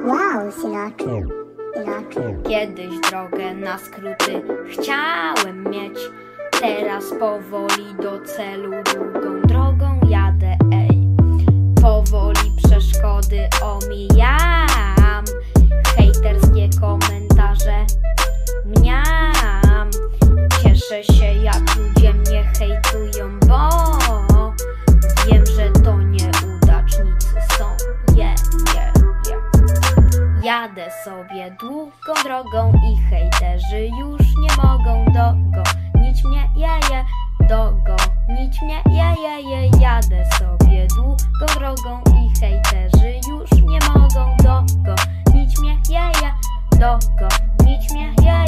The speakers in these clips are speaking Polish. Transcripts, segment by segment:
Sinatra, Sinatra. Kiedyś drogę na skróty chciałem mieć. Teraz powoli do celu długą drogą jadę, ej. Powoli przeszkody omijam Jadę sobie długą drogą i hejterzy już nie mogą dogonić mnie, jeje, dogonić mnie, jeje, je, jadę sobie długą drogą i hejterzy już nie mogą dogonić mnie, jeje, dogonić mnie, jeje,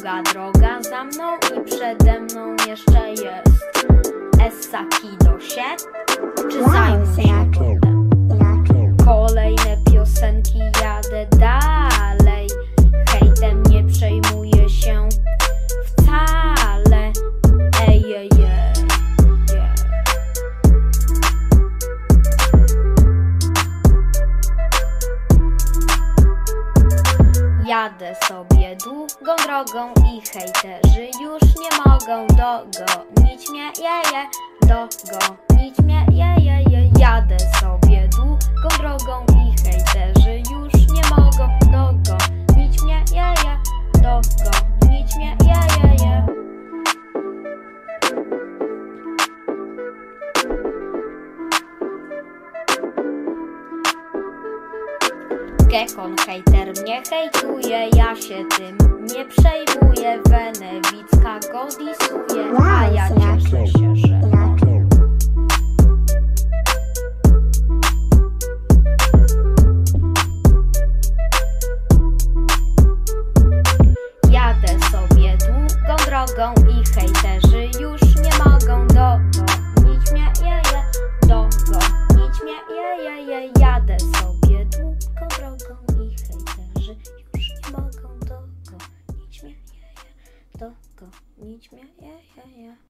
Długa droga za mną i przede mną jeszcze jest Essaki do się, czy Wow, zajmę się Jadę sobie długą drogą i hejterzy już nie mogą dogonić mnie, jeje, dogonić mnie, jeje, je. Jadę sobie Gekon hejter mnie hejtuje, ja się tym nie przejmuję. Wenewicka go disuje, a ja cieszę się, że. Jadę sobie długą drogą i hejterzy już nie mogą dogonić mnie, jeje, dogonić mnie, jeje, je. do gonić me? Yeah, yeah, yeah.